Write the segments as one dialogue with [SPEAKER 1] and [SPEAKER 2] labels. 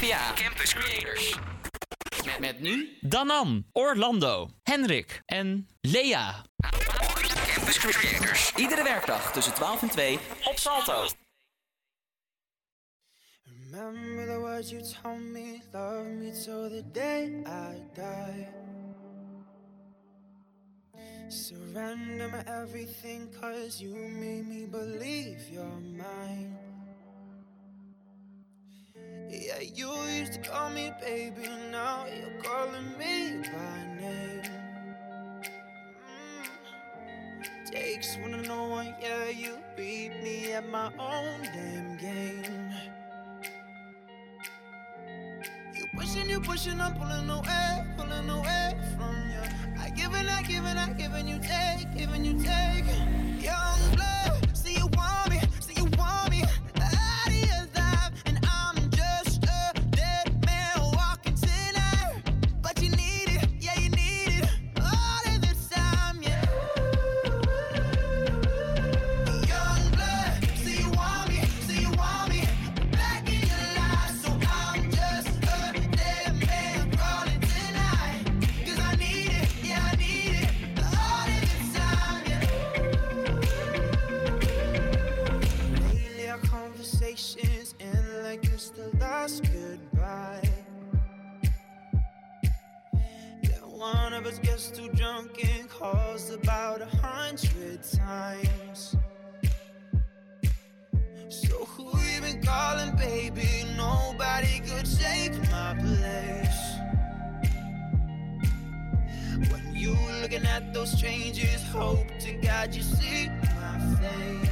[SPEAKER 1] Campus Creators. Met, met nu
[SPEAKER 2] Danan, Orlando, Henrik en Lea.
[SPEAKER 1] Campus Creators. Iedere werkdag tussen 12 en 2 op Salto.
[SPEAKER 3] Remember the words you told me, love me till the day I die. Surrender my everything, cause you made me believe you're mine. Yeah, you used to call me baby, now you're calling me by name. Mm. Takes one to know one, yeah, you beat me at my own damn game. You pushing, you pushing, I'm pulling away, pulling away from you. I give I give I give you take, giving you take. Young looking at those strangers, hope to God you see my face.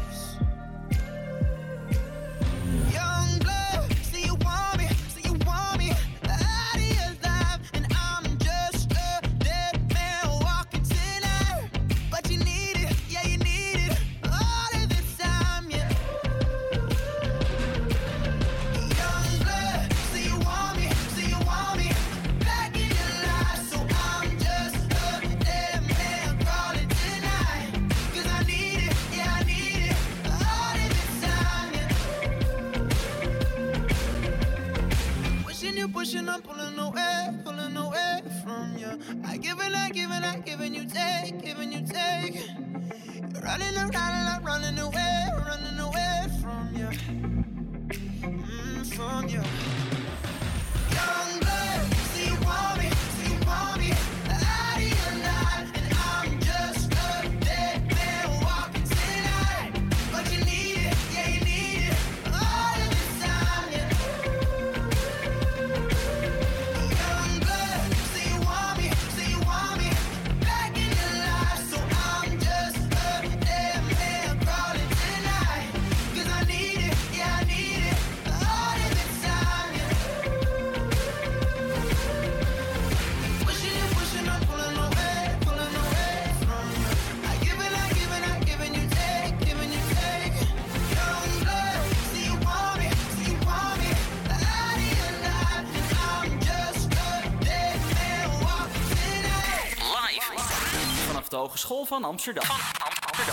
[SPEAKER 1] Hogeschool van Amsterdam.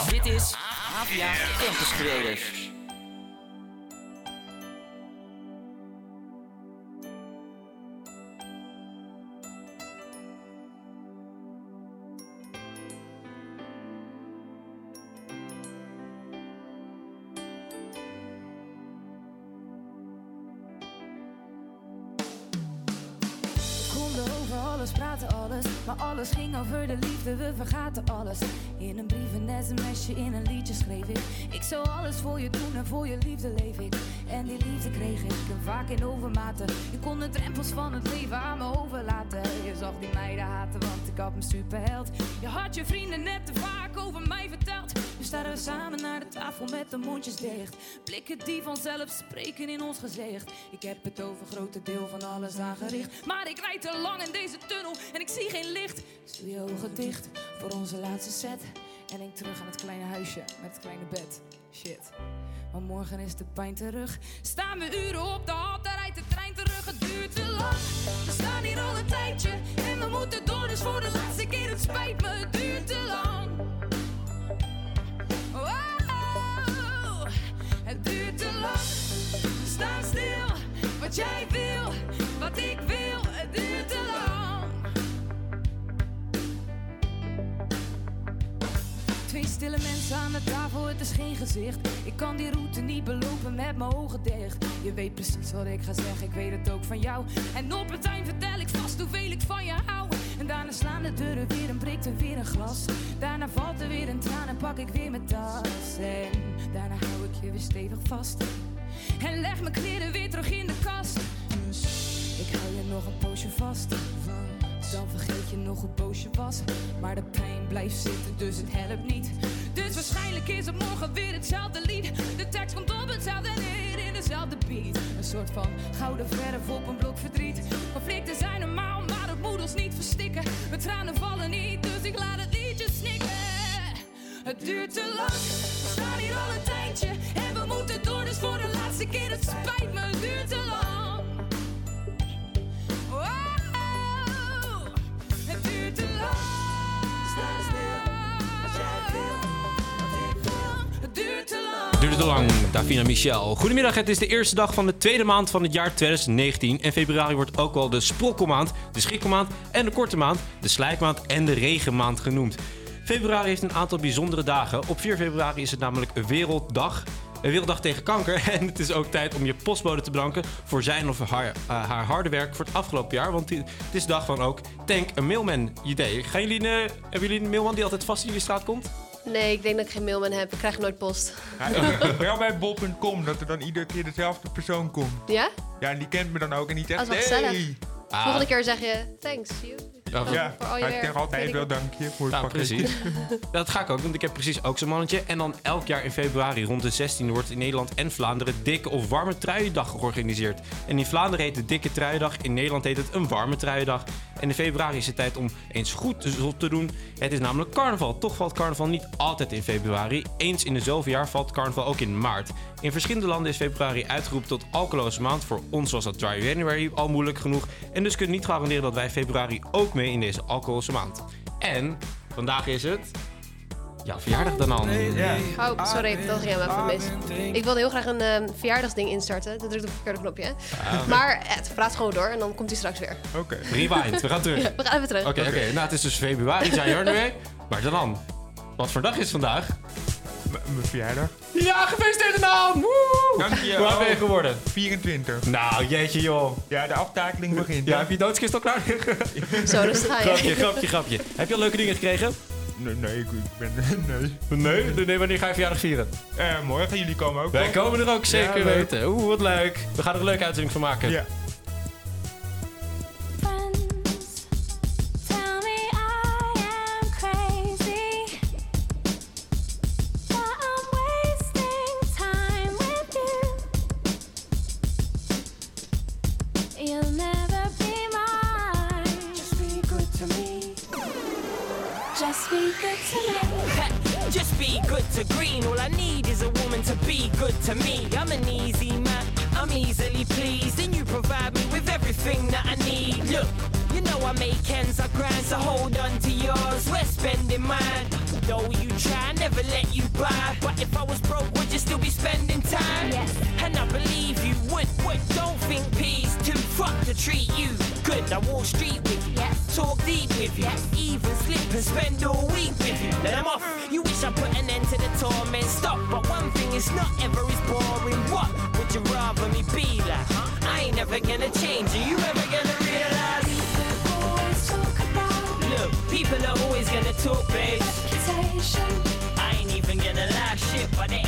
[SPEAKER 1] Dit is HVA Campus Creators.
[SPEAKER 4] Alles ging over de liefde, we vergaten alles. In een brief, een sms'je, in een liedje schreef ik. Ik zou alles voor je doen en voor je liefde leef ik. En die liefde kreeg ik en vaak in overmaten. Je kon de drempels van het leven aan me overlaten. Je zag die meiden haten, want ik had me superheld. Je had je vrienden net te vaak over mij staan we samen naar de tafel met de mondjes dicht. Blikken die vanzelf spreken in ons gezicht. Ik heb het over grote deel van alles aangericht. Maar ik rijd te lang in deze tunnel en ik zie geen licht. Doe je ogen dicht voor onze laatste set. En denk terug aan het kleine huisje met het kleine bed. Shit. Maar morgen is de pijn terug. Staan we uren op de hal, daar rijdt de trein terug. Het duurt te lang. We staan hier al een tijdje en we moeten door. Dus voor de laatste keer, het spijt me, het duurt te lang. Duurt te lang. Staan stil, wat jij wil. wat ik wil, het duurt te lang. Twee stille mensen aan de tafel, het is geen gezicht. Ik kan die route niet belopen met mijn ogen dicht. Je weet precies wat ik ga zeggen, ik weet het ook van jou. En op het eind vertel ik vast hoeveel ik van je hou. En daarna slaan de deuren weer en breekt er weer een glas. Daarna valt er weer een traan en pak ik weer mijn tas. En daarna hou ik je weer stevig vast. En leg mijn kleren weer terug in de kast. Dus ik hou je nog een poosje vast. Dan vergeet je nog hoe boos je was. Maar de pijn blijft zitten, dus het helpt niet. Dus waarschijnlijk is het morgen weer hetzelfde lied. De tekst komt op hetzelfde neer in dezelfde beat. Een soort van gouden verf op een blok verdriet. Conflicten zijn normaal, ons niet verstikken. Mijn tranen vallen niet, dus ik laat het liedje snikken. Het duurt te lang, we staan hier al een tijdje. En we moeten door, dus voor de laatste keer, het spijt me, het duurt te lang. Wow, het duurt te lang. Sta stil, lang,
[SPEAKER 5] Davina Michel. Goedemiddag, het is de eerste dag van de tweede maand van het jaar 2019. En februari wordt ook wel de sprokkelmaand, de schrikkelmaand en de korte maand, de slijkmaand en de regenmaand genoemd. Februari heeft een aantal bijzondere dagen. Op 4 februari is het namelijk werelddag. Een werelddag tegen kanker. En het is ook tijd om je postbode te bedanken voor zijn of haar, eh, haar harde werk voor het afgelopen jaar. Want het is de dag van ook Tank een Mailman idee. Gaan jullie, eh, hebben jullie een mailman die altijd vast in jullie straat komt?
[SPEAKER 6] Nee, ik denk dat ik geen mailman heb. Ik krijg nooit post.
[SPEAKER 7] Ja, wel bij bol.com, dat er dan iedere keer dezelfde persoon komt.
[SPEAKER 6] Ja?
[SPEAKER 7] Ja, en die kent me dan ook en die zegt...
[SPEAKER 6] Dat is wel
[SPEAKER 7] hey.
[SPEAKER 6] gezellig. Volgende keer zeg je thanks. You.
[SPEAKER 5] Ja,
[SPEAKER 7] Ja,
[SPEAKER 6] Voor al je
[SPEAKER 7] hij
[SPEAKER 6] werk,
[SPEAKER 7] zegt altijd
[SPEAKER 6] ik
[SPEAKER 7] wel
[SPEAKER 6] wel.
[SPEAKER 7] dank je voor het
[SPEAKER 5] Nou,
[SPEAKER 7] pakketje.
[SPEAKER 5] precies. Dat ga ik ook, want ik heb precies ook zo'n mannetje. En dan elk jaar in februari rond de 16 wordt in Nederland en Vlaanderen dikke of warme truiendag georganiseerd. En in Vlaanderen heet het dikke truiendag, in Nederland heet het een warme truiendag. En in februari is het tijd om eens goed te, zot te doen. Het is namelijk carnaval. Toch valt carnaval niet altijd in februari. Eens in de zoveel jaar valt carnaval ook in maart. In verschillende landen is februari uitgeroepen tot alcoholose maand. Voor ons was dat dry January al moeilijk genoeg. En dus kunnen we niet garanderen dat wij februari ook mee in deze alcoholose maand. En vandaag is het... Ja, verjaardag dan al.
[SPEAKER 7] Ja.
[SPEAKER 6] Oh, sorry, dat ging hem even mis. Ik wilde heel graag een ehm, verjaardagsding instarten. Dat drukt op het verkeerde knopje. hè. Maar het praat gewoon door en dan komt hij straks weer.
[SPEAKER 7] Oké.
[SPEAKER 5] Rewind, we gaan terug.
[SPEAKER 6] We gaan even terug.
[SPEAKER 5] Oké, oké. Nou, het is dus februari, dry January. Maar dan, wat voor dag is vandaag?
[SPEAKER 7] M- Mijn verjaardag.
[SPEAKER 5] Ja, gefeliciteerd dan! Woe!
[SPEAKER 7] Dank je.
[SPEAKER 5] Hoe oud ben je geworden?
[SPEAKER 7] 24.
[SPEAKER 5] Nou, jeetje joh.
[SPEAKER 7] Ja, de aftakeling begint.
[SPEAKER 5] Ja, heb je doodskist al klaar?
[SPEAKER 6] Zo, dus ga
[SPEAKER 5] grapje,
[SPEAKER 6] je.
[SPEAKER 5] grapje, grapje. Heb je al leuke dingen gekregen?
[SPEAKER 7] Nee, nee, ik, ik ben... Nee.
[SPEAKER 5] Nee. Nee, wanneer ga je verjaardag vieren?
[SPEAKER 7] Eh, morgen, jullie komen ook.
[SPEAKER 5] Wij komen er ook zeker weten. Oeh, wat leuk. We gaan er een leuke uitzending van maken.
[SPEAKER 7] Ja.
[SPEAKER 8] I
[SPEAKER 9] need is a woman to be good to me. I'm an easy man, I'm easily pleased, and you provide me with everything that I need. Look, you know I make ends, I grind, so hold on to yours. We're spending mine. Though you try, I never let you buy. But if I was broke, would you still be spending time?
[SPEAKER 8] Yes.
[SPEAKER 9] And I believe you would, would. Don't think peace too fuck to treat you good. I walk street with you. Talk deep with you, even slip and spend all week with you. Then I'm off. You wish I put an end to the torment. Stop, but one thing is not ever is boring. What would you rather me be like? I ain't never gonna change. Are you ever gonna realize?
[SPEAKER 8] Always talk about
[SPEAKER 9] Look, people are always gonna talk, babe. I ain't even gonna lie, shit, but it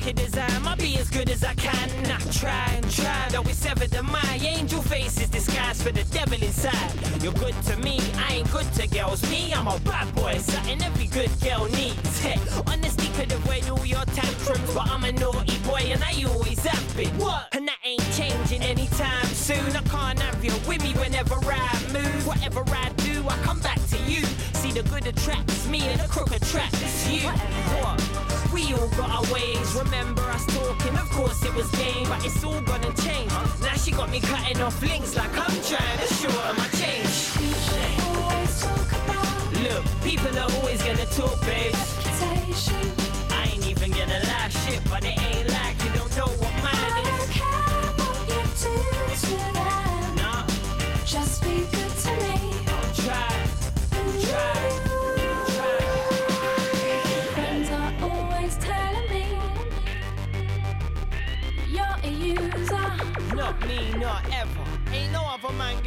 [SPEAKER 9] I am, I'll be as good as I can. I try and try, though it's ever the my angel face is disguised for the devil inside. You're good to me, I ain't good to girls. Me, I'm a bad boy, something every good girl needs. Hey, honestly, could avoid all your tantrums, but I'm a naughty boy and I always have been. What? And that ain't changing anytime soon. I can't have you with me whenever I move. Whatever I do, I come back you. See the good attracts me and the crook attracts you. What? We all got our ways. Remember us talking? Of course it was game, but it's all gonna change. Now she got me cutting off links like I'm trying to shorten my change. Look, people are always gonna talk, babe. I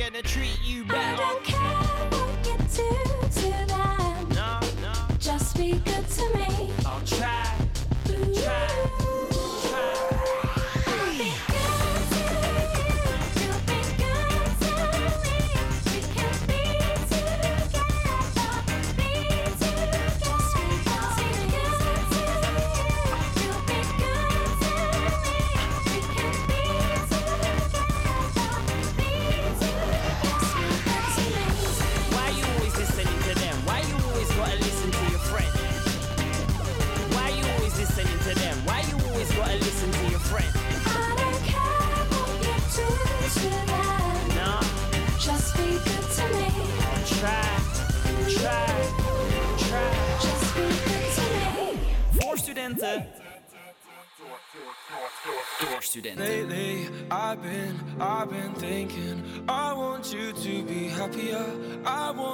[SPEAKER 9] gonna treat you
[SPEAKER 10] I don't care what you do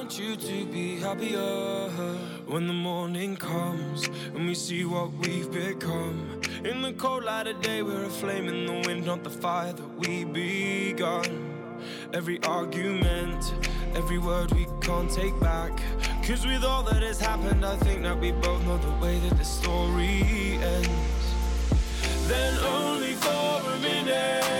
[SPEAKER 11] want you to be happier. When the morning comes and we see what we've become. In the cold light of day, we're a flame in the wind, not the fire that we begun. Every argument, every word we can't take back. Cause with all that has happened, I think that we both know the way that the story ends then only for a minute.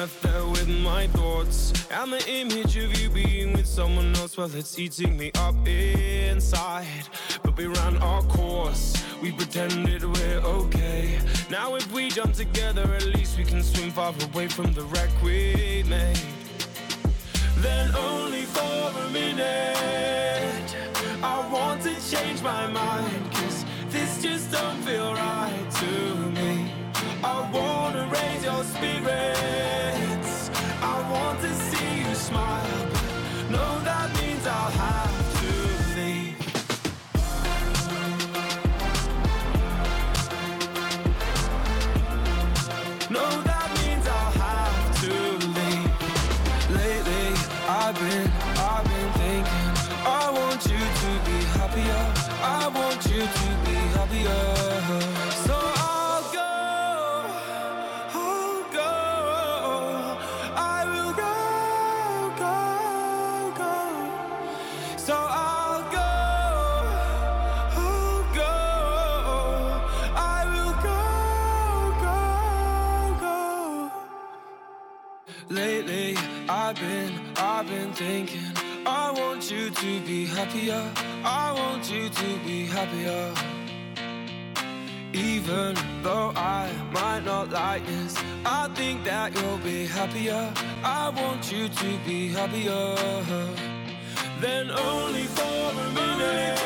[SPEAKER 11] Left there with my thoughts and the image of you being with someone else, well, it's eating me up inside. But we ran our course. We pretended we're okay. Now if we jump together, at least we can swim far away from the wreck we made then only for a minute. I want to change my mind, cause this just don't feel right Spirit. Be happier. I want you to be happier. Even though I might not like this, I think that you'll be happier. I want you to be happier. Then only for a minute.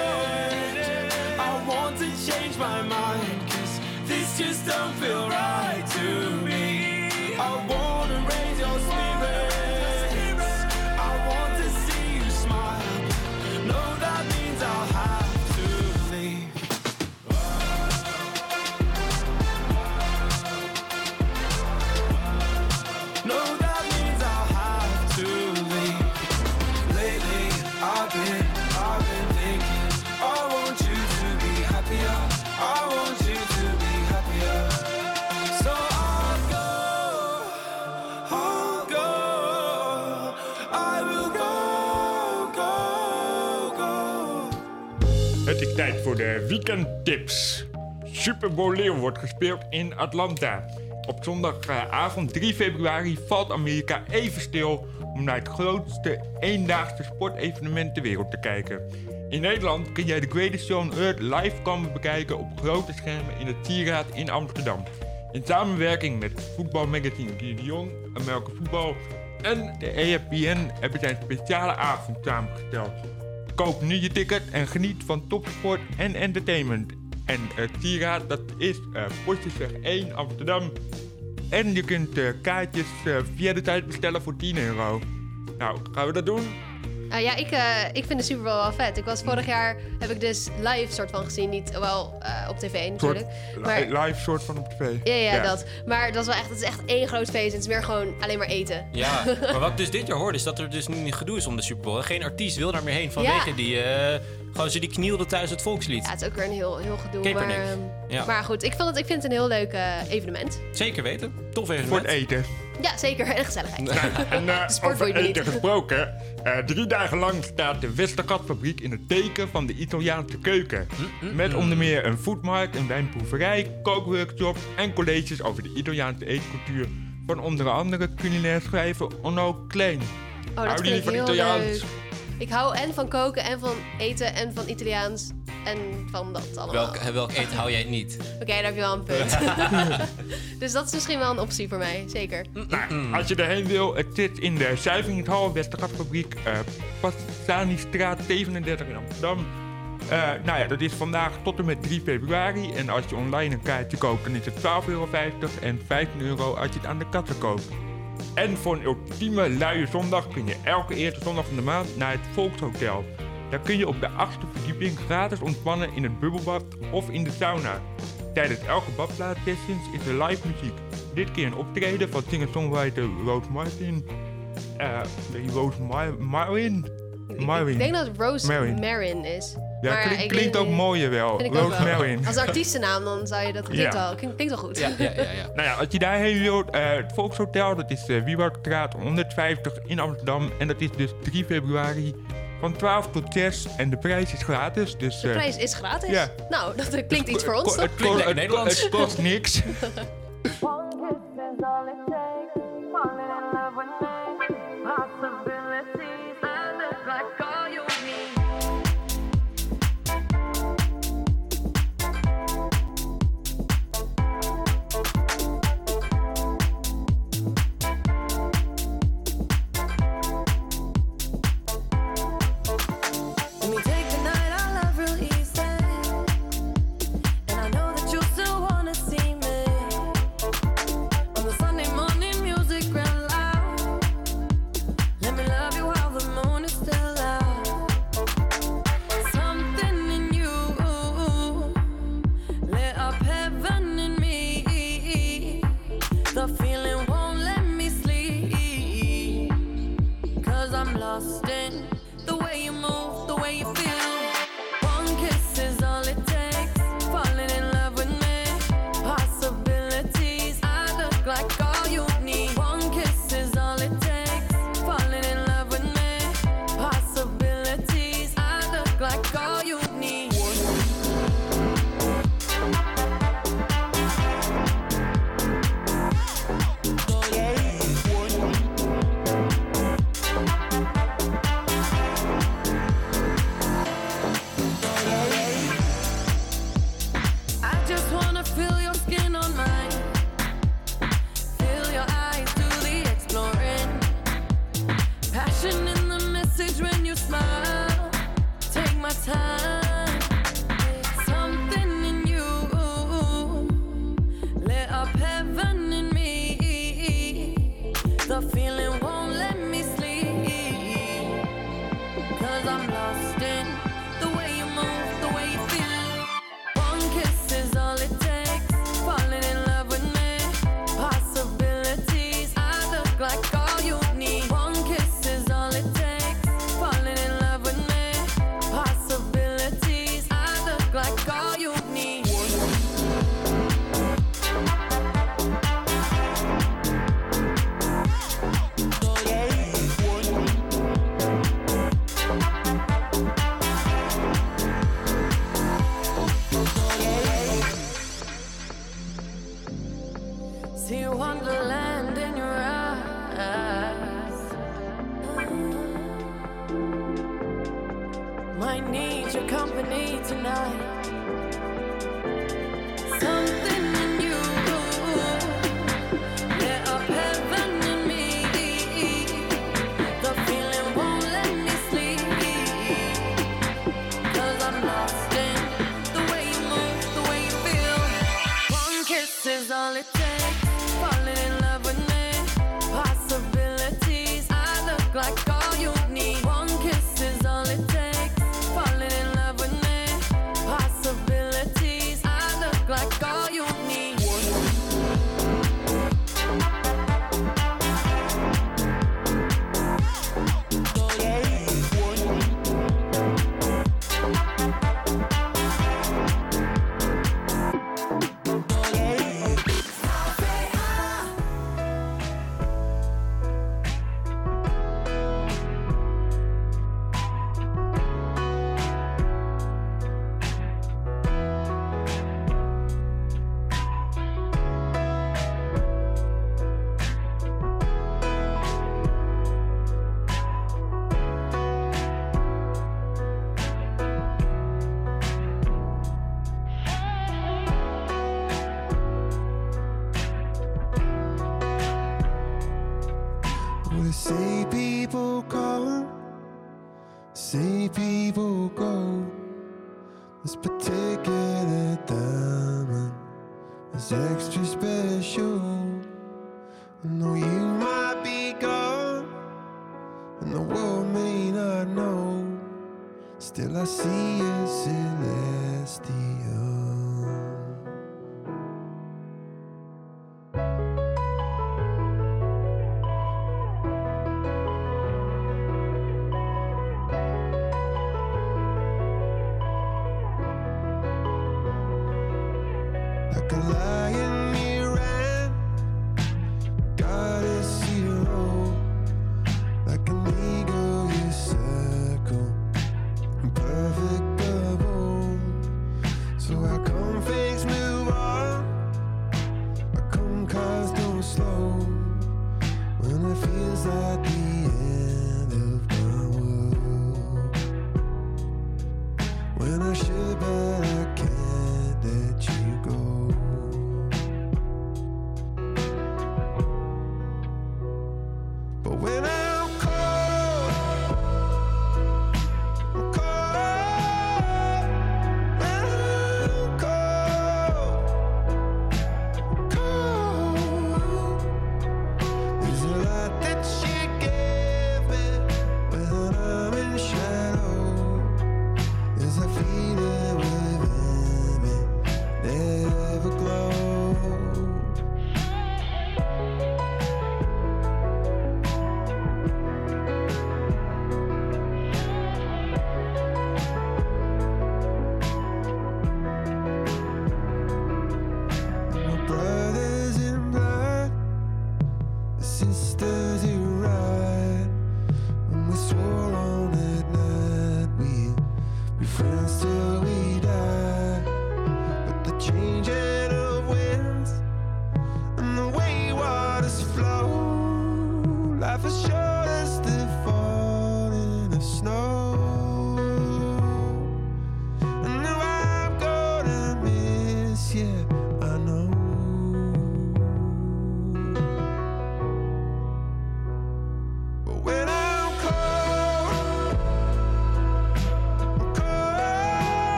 [SPEAKER 11] I want to change my mind, cause this just don't feel right to me. Het is tijd
[SPEAKER 7] voor de weekendtips. Super Bowl wordt gespeeld in Atlanta. Op zondagavond 3 februari valt Amerika even stil om naar het grootste eendaagse sportevenement ter wereld te kijken. In Nederland kun jij de Greatest Show on Earth live komen bekijken op grote schermen in het Sieraad in Amsterdam. In samenwerking met voetbalmagazine Gideon, Amerika Voetbal en de E ESPN hebben zij een speciale avond samengesteld. Koop nu je ticket en geniet van topsport en entertainment. En het sieraad, dat is uh, Postjesweg 1 Amsterdam. En je kunt eh, kaartjes eh, via de tijd bestellen voor 10 euro. Nou, gaan we dat doen?
[SPEAKER 6] Ah, ja, ik, eh, ik vind de Super Bowl wel vet. Ik was vorig jaar, heb ik dus live soort van gezien. Niet wel eh, op tv natuurlijk. Maar,
[SPEAKER 7] Li- live soort van op tv.
[SPEAKER 6] ja, ja, dat. Maar dat is wel echt, het is echt één groot feest. Het is meer gewoon alleen maar eten.
[SPEAKER 5] Ja, maar wat ik dus dit jaar hoorde is dat er dus nu gedoe is om de Super Bowl. Geen artiest wil daar meer heen vanwege
[SPEAKER 6] Ja.
[SPEAKER 5] die... gewoon ze die knielden thuis het volkslied.
[SPEAKER 6] Ja, het is ook weer een heel, heel gedoe.
[SPEAKER 5] Kaepernick.
[SPEAKER 6] Maar, ehm,
[SPEAKER 5] Ja.
[SPEAKER 6] maar goed, ik vind, het, ik vind het een heel leuk eh, evenement.
[SPEAKER 5] Zeker weten. Tof
[SPEAKER 7] Voor
[SPEAKER 5] evenement.
[SPEAKER 7] het eten.
[SPEAKER 6] Ja, zeker. En gezelligheid.
[SPEAKER 7] En eh,
[SPEAKER 6] Sport
[SPEAKER 7] over eten
[SPEAKER 6] niet.
[SPEAKER 7] gesproken. eh, drie dagen lang staat de Westergatfabriek in het teken van de Italiaanse keuken. Met onder meer een foodmarkt, een wijnproeverij, kookworkshops en colleges over de Italiaanse eetcultuur. Van onder andere culinair schrijver Onno Klein.
[SPEAKER 6] Oh, dat
[SPEAKER 7] Houden
[SPEAKER 6] ik
[SPEAKER 7] jullie van
[SPEAKER 6] heel
[SPEAKER 7] Italiaans?
[SPEAKER 6] leuk. Ik hou en van koken en van eten en van Italiaans en van dat allemaal.
[SPEAKER 5] Welk, welk eten hou jij niet?
[SPEAKER 6] Oké, daar heb je wel een punt. dus dat is misschien wel een optie voor mij, zeker.
[SPEAKER 7] Nou, als je erheen wil, het zit in de Zuivingenhal, Westergatfabriek, eh Passanistraat 37 in Amsterdam. Eh, nou ja, dat is vandaag tot en met 3 februari. En als je online een kaartje koopt, dan is het 12,50 euro en 15 euro als je het aan de kassen koopt. En voor een ultieme luie zondag kun je elke eerste zondag van de maand naar het Volkshotel. Daar kun je op de achtste verdieping gratis ontspannen in het bubbelbad of in de sauna. Tijdens elke badplaatsessions is er live muziek. Dit keer een optreden van singer-songwriter Rose Martin. Eh, nee, Rose Mar Marvin? Marvin.
[SPEAKER 6] Ik denk dat het Rose
[SPEAKER 7] Marin.
[SPEAKER 6] Marin is.
[SPEAKER 7] Ja,
[SPEAKER 6] maar
[SPEAKER 7] klink-
[SPEAKER 6] ik
[SPEAKER 7] klinkt ook mooier wel.
[SPEAKER 6] Vind ik ook
[SPEAKER 7] Rose
[SPEAKER 6] wel.
[SPEAKER 7] Marvin.
[SPEAKER 6] Als artiestennaam dan zou je dat klinkt,
[SPEAKER 7] Ja.
[SPEAKER 6] wel, klinkt, klinkt wel goed.
[SPEAKER 5] Ja, ja, ja. ja.
[SPEAKER 7] Nou ja, als je daarheen wilt, eh, het Volkshotel, dat is uh, Wiewoudstraat 150 in Amsterdam. En dat is dus 3 februari van 12 tot 6. En de prijs is gratis. Dus,
[SPEAKER 6] De
[SPEAKER 7] eh,
[SPEAKER 6] prijs is gratis.
[SPEAKER 7] ja.
[SPEAKER 6] Nou, dat klinkt iets voor ons, toch?
[SPEAKER 7] Het,
[SPEAKER 5] Nederlands.
[SPEAKER 7] het kost niks.
[SPEAKER 8] is
[SPEAKER 12] extra special. I know you might be gone, and the world may not know. Still, I see you celestial. friends still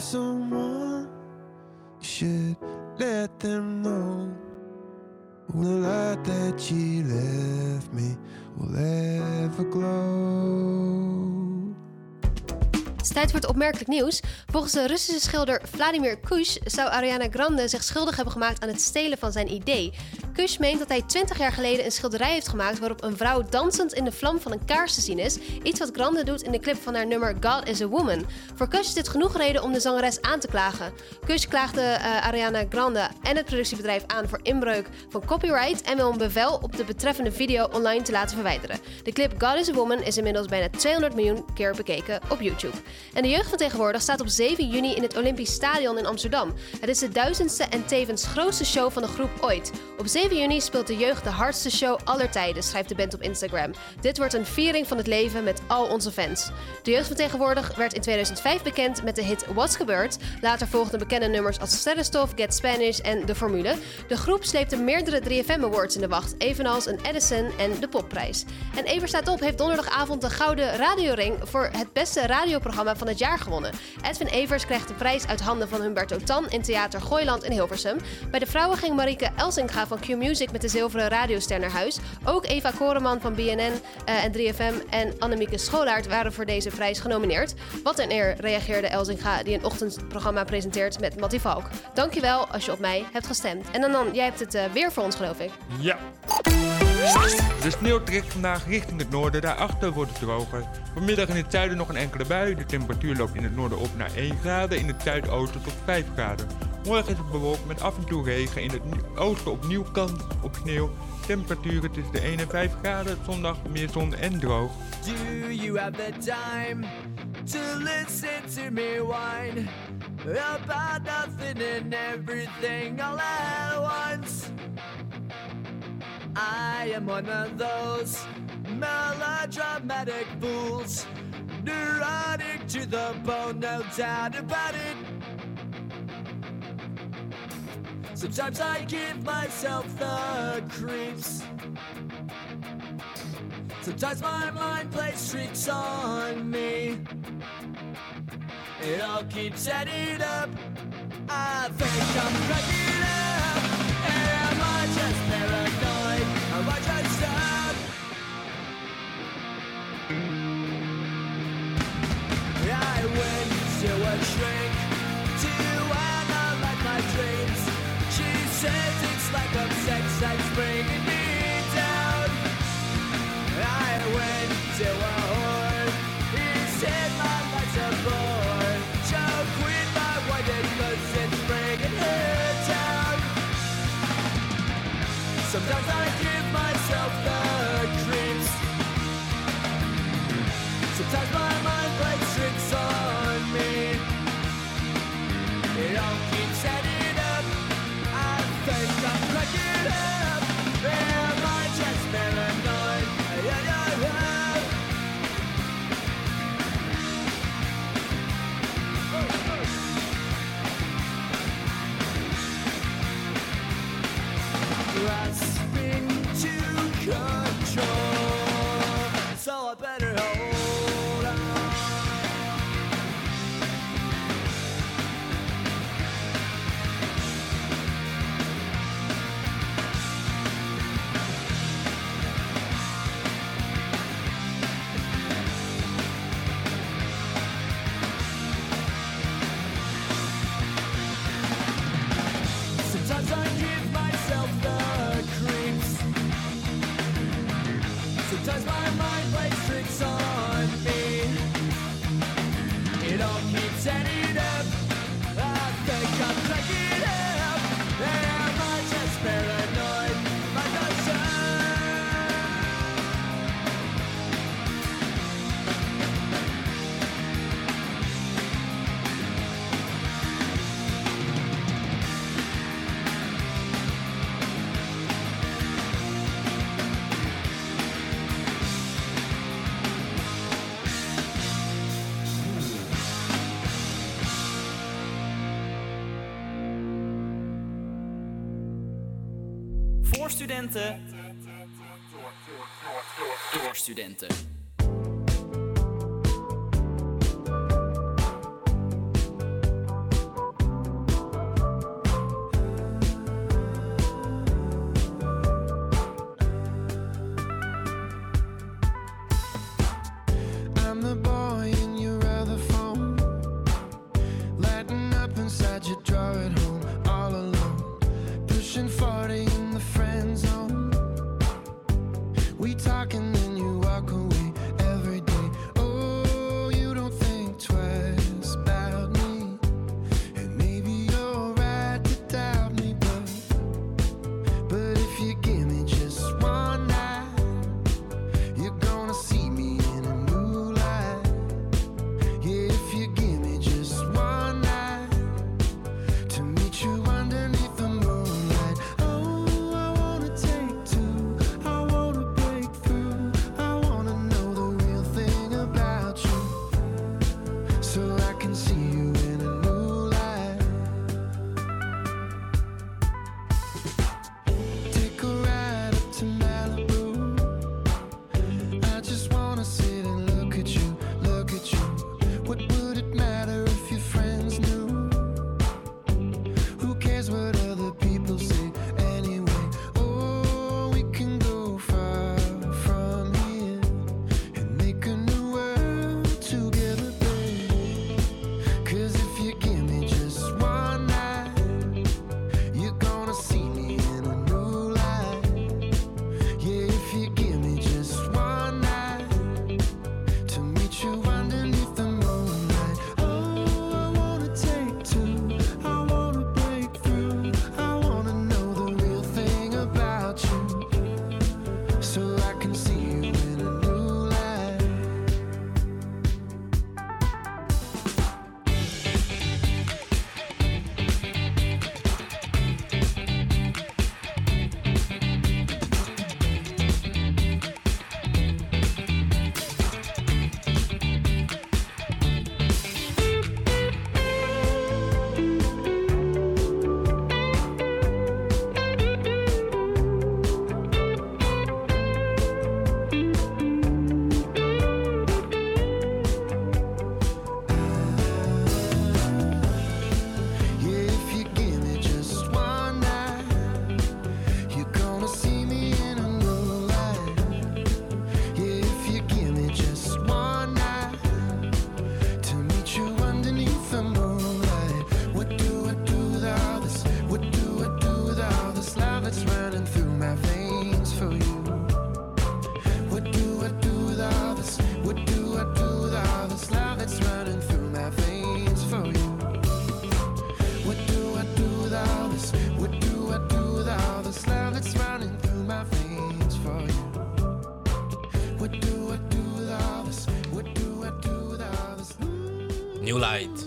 [SPEAKER 12] someone, you should let them know. The light that you left me will ever glow.
[SPEAKER 6] Tijd voor het opmerkelijk nieuws. Volgens de Russische schilder Vladimir Kush zou Ariana Grande zich schuldig hebben gemaakt aan het stelen van zijn idee. Kush meent dat hij 20 jaar geleden een schilderij heeft gemaakt waarop een vrouw dansend in de vlam van een kaars te zien is. Iets wat Grande doet in de clip van haar nummer God is a Woman. Voor Kush is dit genoeg reden om de zangeres aan te klagen. Kush klaagde eh, Ariana Grande en het productiebedrijf aan voor inbreuk van copyright en wil een bevel op de betreffende video online te laten verwijderen. De clip God is a Woman is inmiddels bijna 200 miljoen keer bekeken op YouTube. En de jeugd van tegenwoordig staat op 7 juni in het Olympisch Stadion in Amsterdam. Het is de duizendste en tevens grootste show van de groep ooit. Op 7 juni speelt de jeugd de hardste show aller tijden, schrijft de band op Instagram. Dit wordt een viering van het leven met al onze fans. De jeugd van tegenwoordig werd in 2005 bekend met de hit What's Gebeurd. Later volgden bekende nummers als Sterrenstof, Get Spanish en De Formule. De groep sleepte meerdere 3FM Awards in de wacht, evenals een Edison en de Popprijs. En Ever staat op heeft donderdagavond de Gouden Radioring voor het beste radioprogramma van het jaar gewonnen. Edwin Evers krijgt de prijs uit handen van Humberto Tan in Theater Gooiland in Hilversum. Bij de vrouwen ging Marieke Elsinga van Q-Music met de zilveren radioster naar huis. Ook Eva Koreman van BNN eh, en 3FM en Annemieke Scholaert waren voor deze prijs genomineerd. Wat een eer, reageerde Elsinga, die een ochtendprogramma presenteert met Mattie Valk. Dankjewel als je op mij hebt gestemd. En dan, dan jij hebt het eh, weer voor ons, geloof ik.
[SPEAKER 7] Ja. De sneeuw trekt vandaag richting het noorden, daarachter wordt het droger. Vanmiddag in het zuiden nog een enkele bui. De temperatuur loopt in het noorden op naar 1 graden, in het zuidoosten tot 5 graden. Morgen is het bewolkt met af en toe regen, in het oosten opnieuw kans op sneeuw. Temperaturen tussen de 1 en 5 graden, zondag meer zon en droog.
[SPEAKER 13] Do you have the time to listen to me whine about nothing and everything all at once? I am one of those melodramatic fools, neurotic to the bone, no doubt about it. Sometimes I give myself the creeps. Sometimes my mind plays tricks on me. It all keeps adding up. I think I'm cracking up. Am I just paranoid? Am I just I went to a Grasping to control.
[SPEAKER 1] Door
[SPEAKER 12] We talk and then you walk away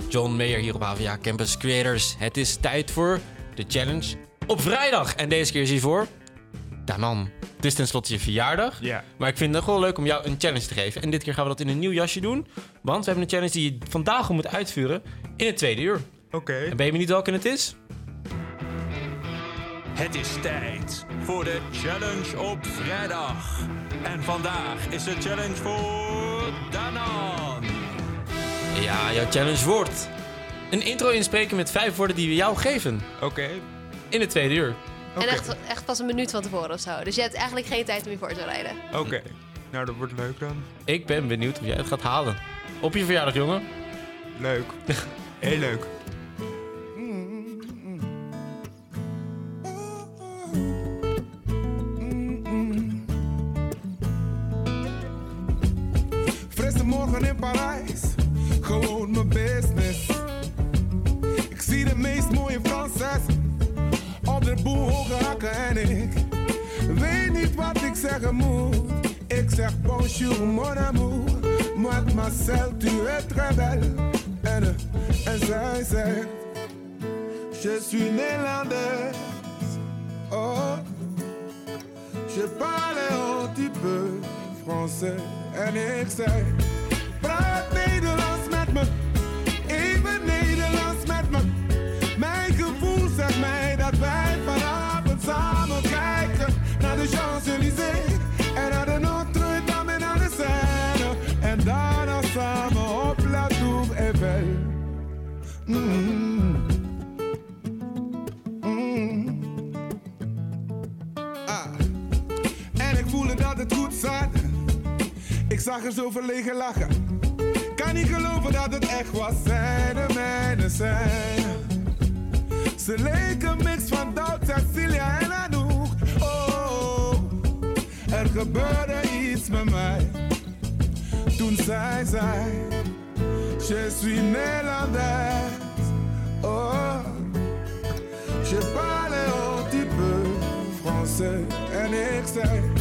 [SPEAKER 5] John Mayer hier op HVA Campus Creators. Het is tijd voor de challenge op vrijdag. En deze keer is hij voor... Ja man, het is tenslotte je verjaardag.
[SPEAKER 7] Ja.
[SPEAKER 5] Maar ik vind het gewoon leuk om jou een challenge te geven. En dit keer gaan we dat in een nieuw jasje doen. Want we hebben een challenge die je vandaag al moet uitvoeren in het tweede uur.
[SPEAKER 7] Oké.
[SPEAKER 5] En ben je benieuwd welke het is?
[SPEAKER 14] Het is tijd voor de challenge op vrijdag. En vandaag is de challenge voor.
[SPEAKER 5] Ja, jouw challenge wordt een intro inspreken met vijf woorden die we jou geven.
[SPEAKER 7] Oké.
[SPEAKER 5] In het tweede uur.
[SPEAKER 6] En echt, echt pas een minuut van tevoren of zo. Dus je hebt eigenlijk geen tijd om je voor te bereiden.
[SPEAKER 7] Oké. Nou, dat wordt leuk dan.
[SPEAKER 5] Ik ben benieuwd of jij het gaat halen. Op je verjaardag, jongen.
[SPEAKER 7] Leuk. Heel leuk.
[SPEAKER 11] Frisse morgen in Parijs, mijn business. Ik zie de meest mooie Franses op de boel hoge en ik weet niet wat ik zeggen moet. Ik zeg bonjour mon amour, mademoiselle tu es très belle. En, en zij zegt, je suis néerlandaise. Oh, je parle un petit peu français. En ik lachers over lachen. Kan niet geloven dat het echt was, zij de mijne zijn. Ze leken mix van dat Cecilia en Anouk.
[SPEAKER 13] Oh, er gebeurde iets met mij. Toen zij zei, je suis Nederlander. Oh, je parle un petit peu français. En ik zei...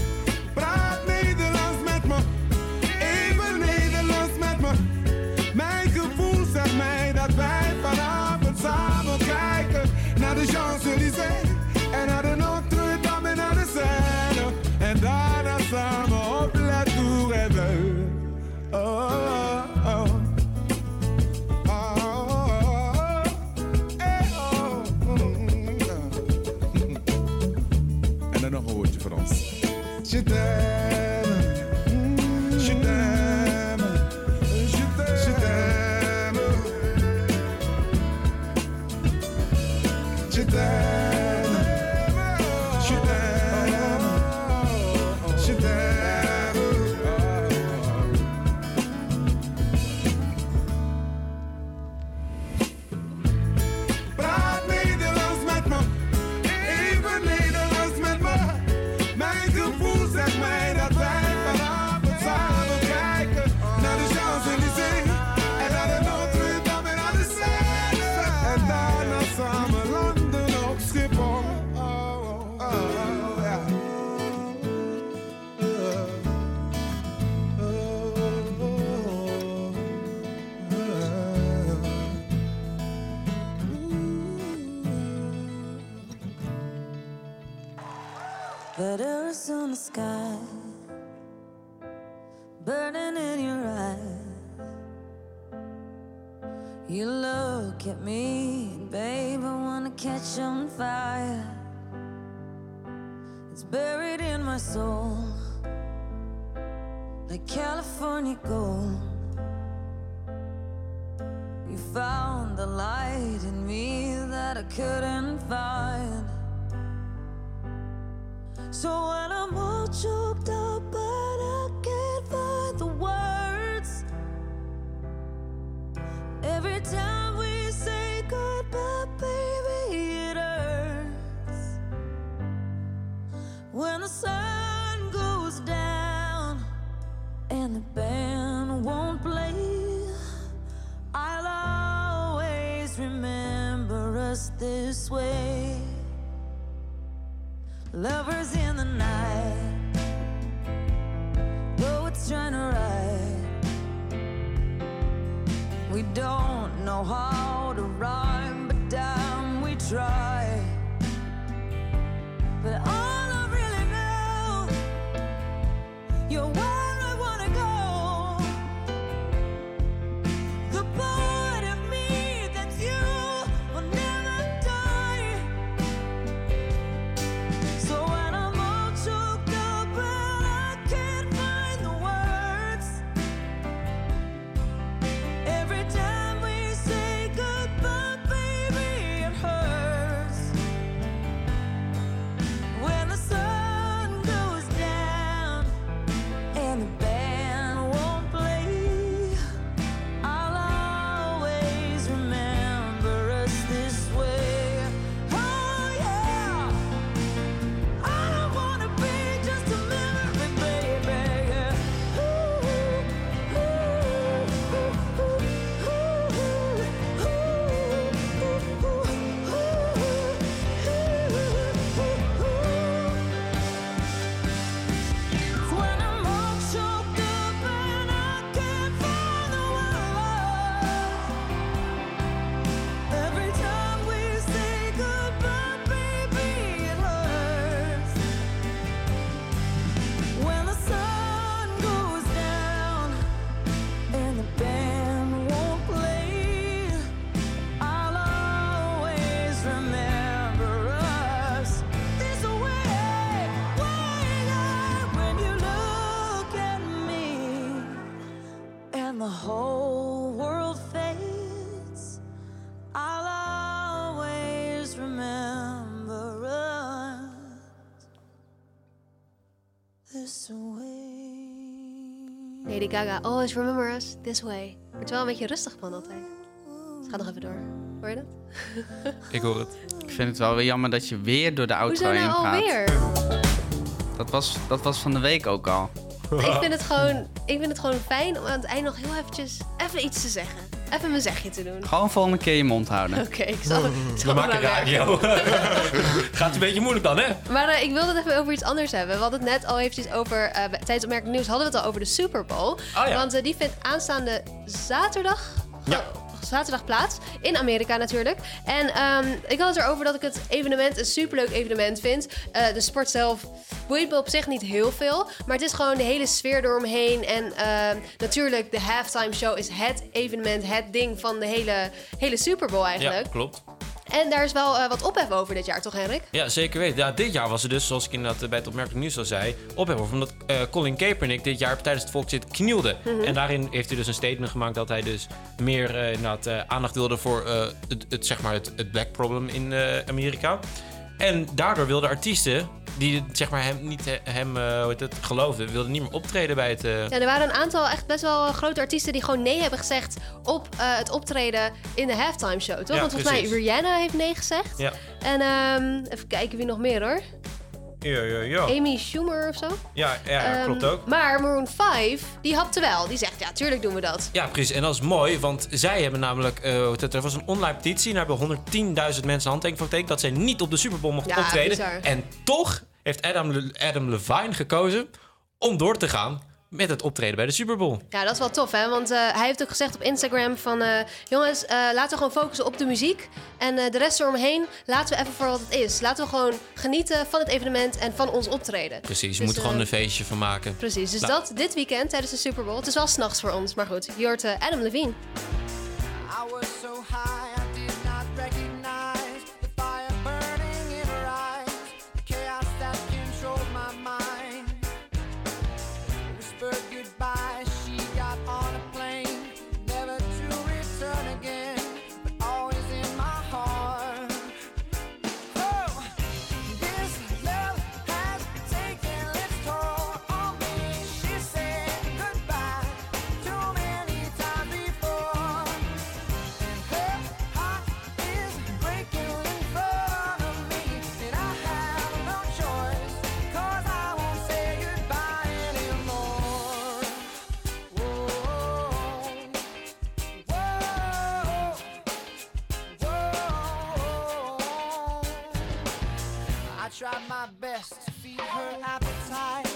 [SPEAKER 6] Lady Gaga, always remember us this way. Wordt wel een beetje rustig van altijd. Dus ga nog even door. Hoor je dat?
[SPEAKER 5] Ik hoor het.
[SPEAKER 15] Ik vind het wel weer jammer dat je weer door de auto heen
[SPEAKER 6] nou
[SPEAKER 15] gaat.
[SPEAKER 6] Alweer?
[SPEAKER 15] Dat was, dat was van de week ook al.
[SPEAKER 6] Ik vind, het gewoon, ik vind het gewoon fijn om aan het eind nog heel eventjes even iets te zeggen. Even mijn zegje te doen.
[SPEAKER 15] Gewoon volgende keer je mond houden.
[SPEAKER 6] Oké, ik zal, ik zal
[SPEAKER 5] We maken radio. Gaat een beetje moeilijk dan, hè?
[SPEAKER 6] Maar eh, ik wilde het even over iets anders hebben. We hadden het net al eventjes over... eh, bij- tijdens opmerkelijk nieuws hadden we het al over de Super Bowl.
[SPEAKER 5] Oh ja.
[SPEAKER 6] Want eh, die vindt aanstaande zaterdag... Zaterdag plaats. In Amerika natuurlijk. En ehm, ik had het erover dat ik het evenement een superleuk evenement vind. Eh, de sport zelf boeit op zich niet heel veel. Maar het is gewoon de hele sfeer eromheen. En ehm, natuurlijk, de halftime show is het evenement, het ding van de hele, hele Super Bowl eigenlijk.
[SPEAKER 5] Ja, klopt.
[SPEAKER 6] En daar is wel eh, wat ophef over dit jaar, toch Henrik?
[SPEAKER 5] Ja, zeker weten. Ja, dit jaar was er dus, zoals ik inderdaad eh, bij het opmerkelijk nieuws al zei, ophef over. Omdat eh, Colin Kaepernick dit jaar tijdens het volkszit knielde.
[SPEAKER 6] Mhm.
[SPEAKER 5] En daarin heeft hij dus een statement gemaakt dat hij dus meer eh, aandacht wilde voor het, het, zeg maar het, het black problem in Amerika. En daardoor wilden artiesten die zeg maar, hem niet eh, hem, eh, het, geloofden, wilden niet meer optreden bij het... eh,
[SPEAKER 6] Ja, er waren een aantal echt best wel grote artiesten die gewoon nee hebben gezegd op het optreden in de halftime show, toch?
[SPEAKER 5] Ja,
[SPEAKER 6] Want volgens mij
[SPEAKER 5] precies.
[SPEAKER 6] Rihanna heeft nee gezegd.
[SPEAKER 5] Ja.
[SPEAKER 6] En ehm, even kijken wie nog meer hoor.
[SPEAKER 5] Ja, ja, ja.
[SPEAKER 6] Amy Schumer of zo.
[SPEAKER 5] Ja, ja, ja,
[SPEAKER 6] Ehm,
[SPEAKER 5] klopt ook.
[SPEAKER 6] Maar Maroon 5, die hapte wel. Die zegt, ja, tuurlijk doen we dat.
[SPEAKER 5] Ja, precies. En dat is mooi, want zij hebben namelijk... het, er was een online petitie daar hebben 110.000 mensen handtekening van getekend... dat zij niet op de Super Bowl mochten
[SPEAKER 6] Ja,
[SPEAKER 5] optreden.
[SPEAKER 6] bizar.
[SPEAKER 5] En toch heeft Adam, Le- Adam Levine gekozen om door te gaan met het optreden bij de Super Bowl.
[SPEAKER 6] Ja, dat is wel tof, hè? Want eh, hij heeft ook gezegd op Instagram van... eh, jongens, eh, laten we gewoon focussen op de muziek. En eh, de rest eromheen laten we even voor wat het is. Laten we gewoon genieten van het evenement en van ons optreden.
[SPEAKER 5] Precies, je
[SPEAKER 6] Dus,
[SPEAKER 5] moet er gewoon een feestje van maken.
[SPEAKER 6] Precies, dus
[SPEAKER 5] Nou,
[SPEAKER 6] dat dit weekend tijdens de Super Bowl. Het is wel s'nachts voor ons, maar goed. Je hoort Adam Levine.
[SPEAKER 16] I was so high best to feed her appetite,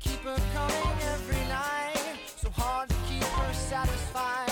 [SPEAKER 16] keep her coming every night. So hard to keep her satisfied.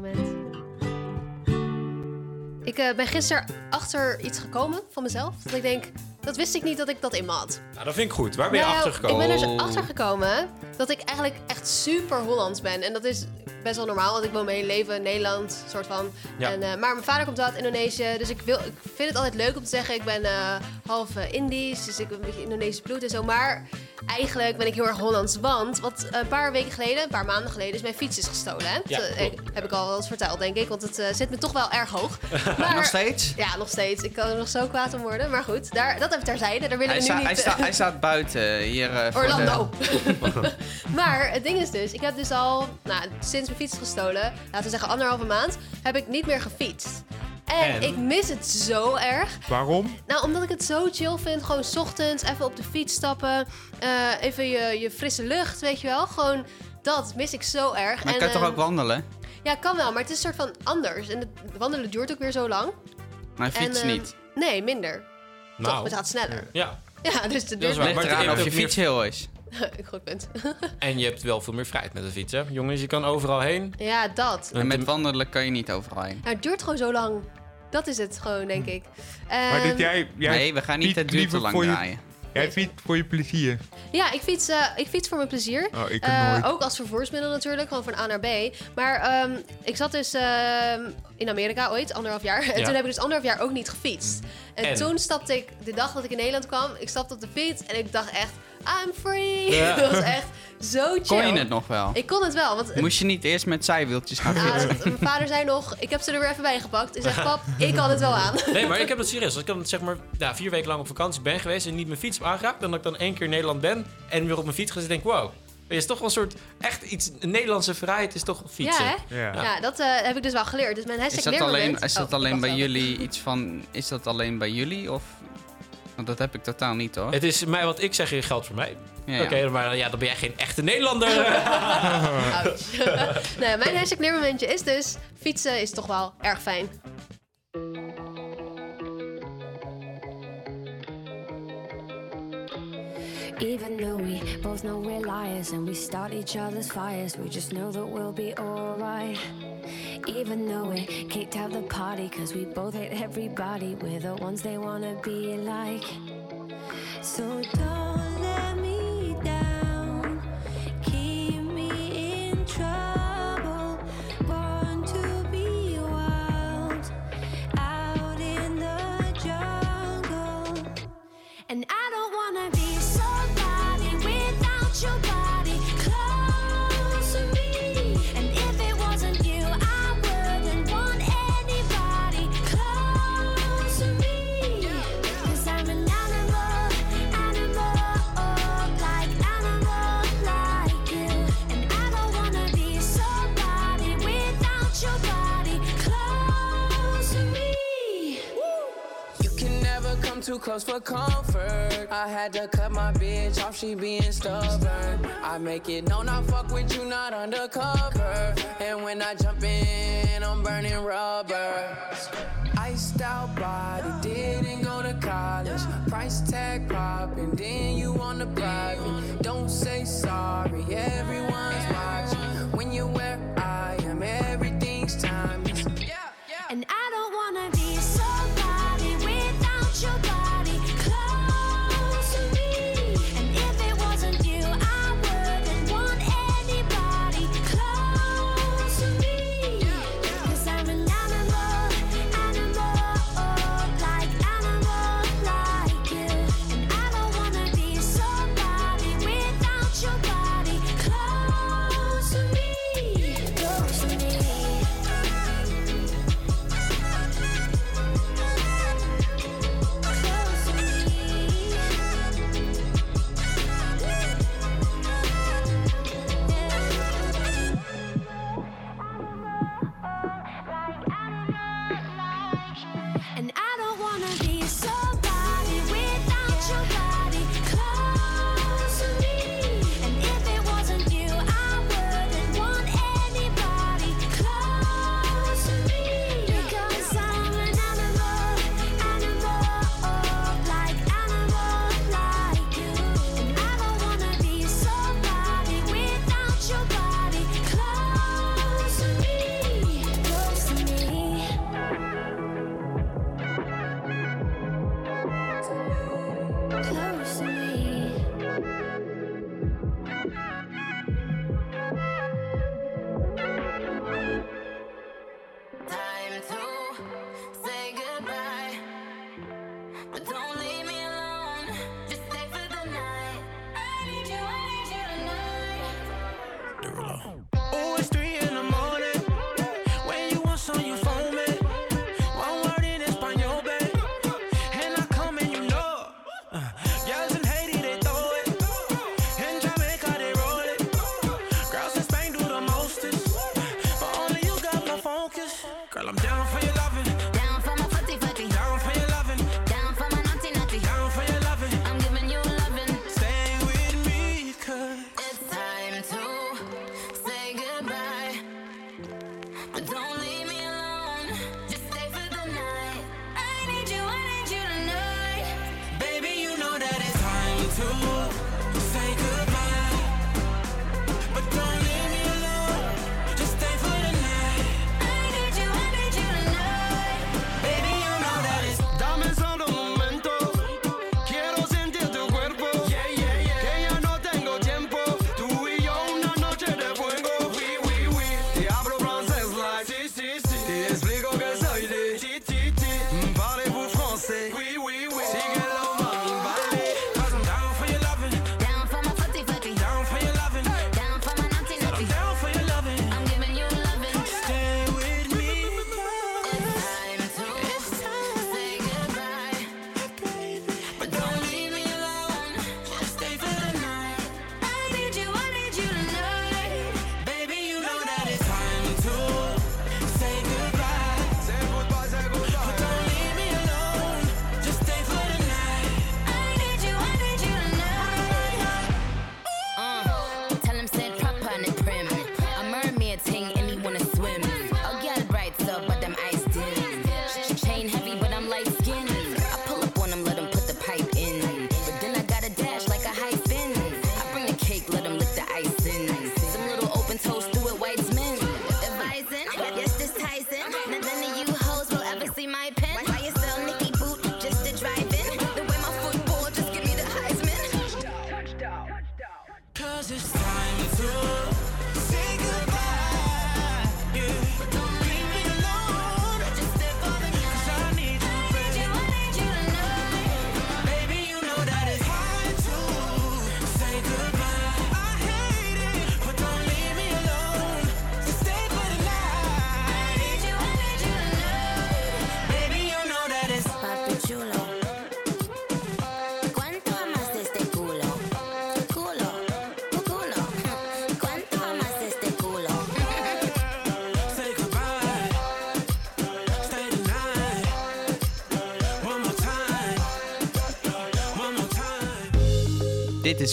[SPEAKER 6] Leermoment. Ik eh, ben gisteren achter iets gekomen van mezelf. Dat ik denk, dat wist ik niet dat ik dat in me had.
[SPEAKER 5] Nou, dat vind ik goed. Waar ben je
[SPEAKER 6] Nou,
[SPEAKER 5] achter gekomen?
[SPEAKER 6] Ik ben er dus achter gekomen dat ik eigenlijk echt super Hollands ben. En dat is best wel normaal, want ik woon mijn hele leven in Nederland, soort van.
[SPEAKER 5] Ja.
[SPEAKER 6] En, eh, maar mijn vader komt uit Indonesië, dus ik, wil, ik vind het altijd leuk om te zeggen, ik ben eh, half Indisch, dus ik heb een beetje Indonesisch bloed en zo. Maar eigenlijk ben ik heel erg Hollands, want wat een paar weken geleden, een paar maanden geleden, is mijn fiets is gestolen. Hè?
[SPEAKER 15] Ja,
[SPEAKER 6] Dat, eh, heb ik al wel eens verteld, denk ik, want het eh, zit me toch wel erg hoog. Maar,
[SPEAKER 15] Nog steeds?
[SPEAKER 6] Ja, nog steeds. Ik kan er nog zo kwaad om worden. Maar goed, daar, dat even terzijde. Daar wil
[SPEAKER 15] Hij,
[SPEAKER 6] ik nu
[SPEAKER 15] sta-
[SPEAKER 6] niet...
[SPEAKER 15] hij, sta- hij staat buiten hier. eh, voor
[SPEAKER 6] Orlando.
[SPEAKER 15] De...
[SPEAKER 6] Maar het ding is dus, ik heb dus al, nou, sinds mijn fiets is gestolen, laten we zeggen anderhalve maand, heb ik niet meer gefietst. En,
[SPEAKER 7] En?
[SPEAKER 6] ik mis het zo erg.
[SPEAKER 7] Waarom?
[SPEAKER 6] Nou, omdat ik het zo chill vind. Gewoon 's ochtends even op de fiets stappen. eh, even je, je frisse lucht, weet je wel. Gewoon dat mis ik zo erg.
[SPEAKER 15] Maar je
[SPEAKER 6] En,
[SPEAKER 15] kan toch
[SPEAKER 6] eh,
[SPEAKER 15] ook wandelen?
[SPEAKER 6] Ja, kan wel, maar het is een soort van anders. En het wandelen duurt ook weer zo lang.
[SPEAKER 15] Maar fiets
[SPEAKER 6] En, eh,
[SPEAKER 15] niet.
[SPEAKER 6] Nee, minder.
[SPEAKER 5] Nou,
[SPEAKER 6] Toch, het gaat sneller.
[SPEAKER 5] Ja.
[SPEAKER 6] Ja, dus de duurt
[SPEAKER 5] is waar.
[SPEAKER 15] Ligt eraan
[SPEAKER 5] het
[SPEAKER 15] of je fiets heel is.
[SPEAKER 6] Goed punt.
[SPEAKER 5] En je hebt wel veel meer vrijheid met de fiets, hè? Jongens, je kan overal heen.
[SPEAKER 6] ja, dat.
[SPEAKER 15] En met wandelen kan je niet overal heen.
[SPEAKER 6] Nou, het duurt gewoon zo lang. Dat is het gewoon, denk ik.
[SPEAKER 7] Maar
[SPEAKER 6] Ehm,
[SPEAKER 7] dit jij, jij
[SPEAKER 15] Nee, we gaan niet het duurt te lang draaien.
[SPEAKER 7] Jij fietst voor je plezier.
[SPEAKER 6] Ja, ik fiets, eh, ik fiets voor mijn plezier.
[SPEAKER 7] Oh, ik
[SPEAKER 6] Eh,
[SPEAKER 7] nooit.
[SPEAKER 6] ook als vervoersmiddel natuurlijk, gewoon van A naar B. Maar ehm, ik zat dus ehm, in Amerika ooit, anderhalf jaar. En
[SPEAKER 5] Ja.
[SPEAKER 6] toen heb ik dus anderhalf jaar ook niet gefietst. En,
[SPEAKER 5] En?
[SPEAKER 6] toen stapte ik, de dag dat ik in Nederland kwam, ik stapte op de fiets en ik dacht echt... I'm free.
[SPEAKER 15] Ja.
[SPEAKER 6] dat was echt zo chill.
[SPEAKER 15] Kon je het nog wel?
[SPEAKER 6] Ik kon het wel, want
[SPEAKER 15] Moest je niet eerst met zijwieltjes gaan
[SPEAKER 6] Ja,
[SPEAKER 15] fietsen?
[SPEAKER 6] dat- mijn vader zei nog, ik heb ze er weer even bij gepakt. Hij zegt, pap, ik kan het wel aan.
[SPEAKER 5] Nee, maar ik heb het serieus. Als ik dan zeg maar ja, vier weken lang op vakantie ben geweest en niet mijn fiets heb aangeraakt, dan dat ik dan één keer in Nederland ben en weer op mijn fiets ga zitten, denk ik, wow. Het is toch wel een soort, echt iets, een Nederlandse vrijheid is toch fietsen.
[SPEAKER 6] Ja, hè? Ja, dat eh, heb ik dus wel geleerd. Dus mijn hashtag
[SPEAKER 15] Is dat alleen, is dat
[SPEAKER 6] Oh,
[SPEAKER 15] alleen bij jullie iets van... Is dat alleen bij jullie of... Want dat heb ik totaal niet hoor.
[SPEAKER 5] Het is mij wat ik zeg, geldt voor mij.
[SPEAKER 15] Ja,
[SPEAKER 5] Oké,
[SPEAKER 15] ja.
[SPEAKER 5] maar ja, dan ben jij geen echte Nederlander.
[SPEAKER 6] Nee, mijn hashtag leermomentje is dus... Fietsen is toch wel erg fijn.
[SPEAKER 4] Even though we both know we're liars and we start each other's fires, we just know that we'll be alright. Even though we kicked out the party, cause we both hate everybody, we're the ones they wanna be like. So don't
[SPEAKER 10] too close for comfort. I had to cut my bitch off, she being stubborn. I make it known I fuck with you, not undercover. And when I jump in, I'm burning rubber. Don't
[SPEAKER 8] leave me alone.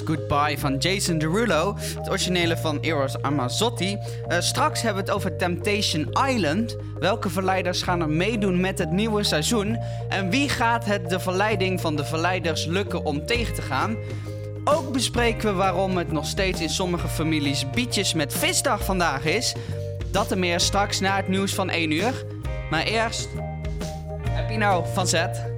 [SPEAKER 15] Goodbye van Jason Derulo. Het originele van Eros Ramazzotti. Eh, straks hebben we het over Temptation Island. Welke verleiders gaan er meedoen met het nieuwe seizoen? En wie gaat het de verleiding van de verleiders lukken om tegen te gaan? Ook bespreken we waarom het nog steeds in sommige families bietjes met visdag vandaag is. Dat en meer straks na het nieuws van 1 uur. Maar eerst, heb je nou van zet?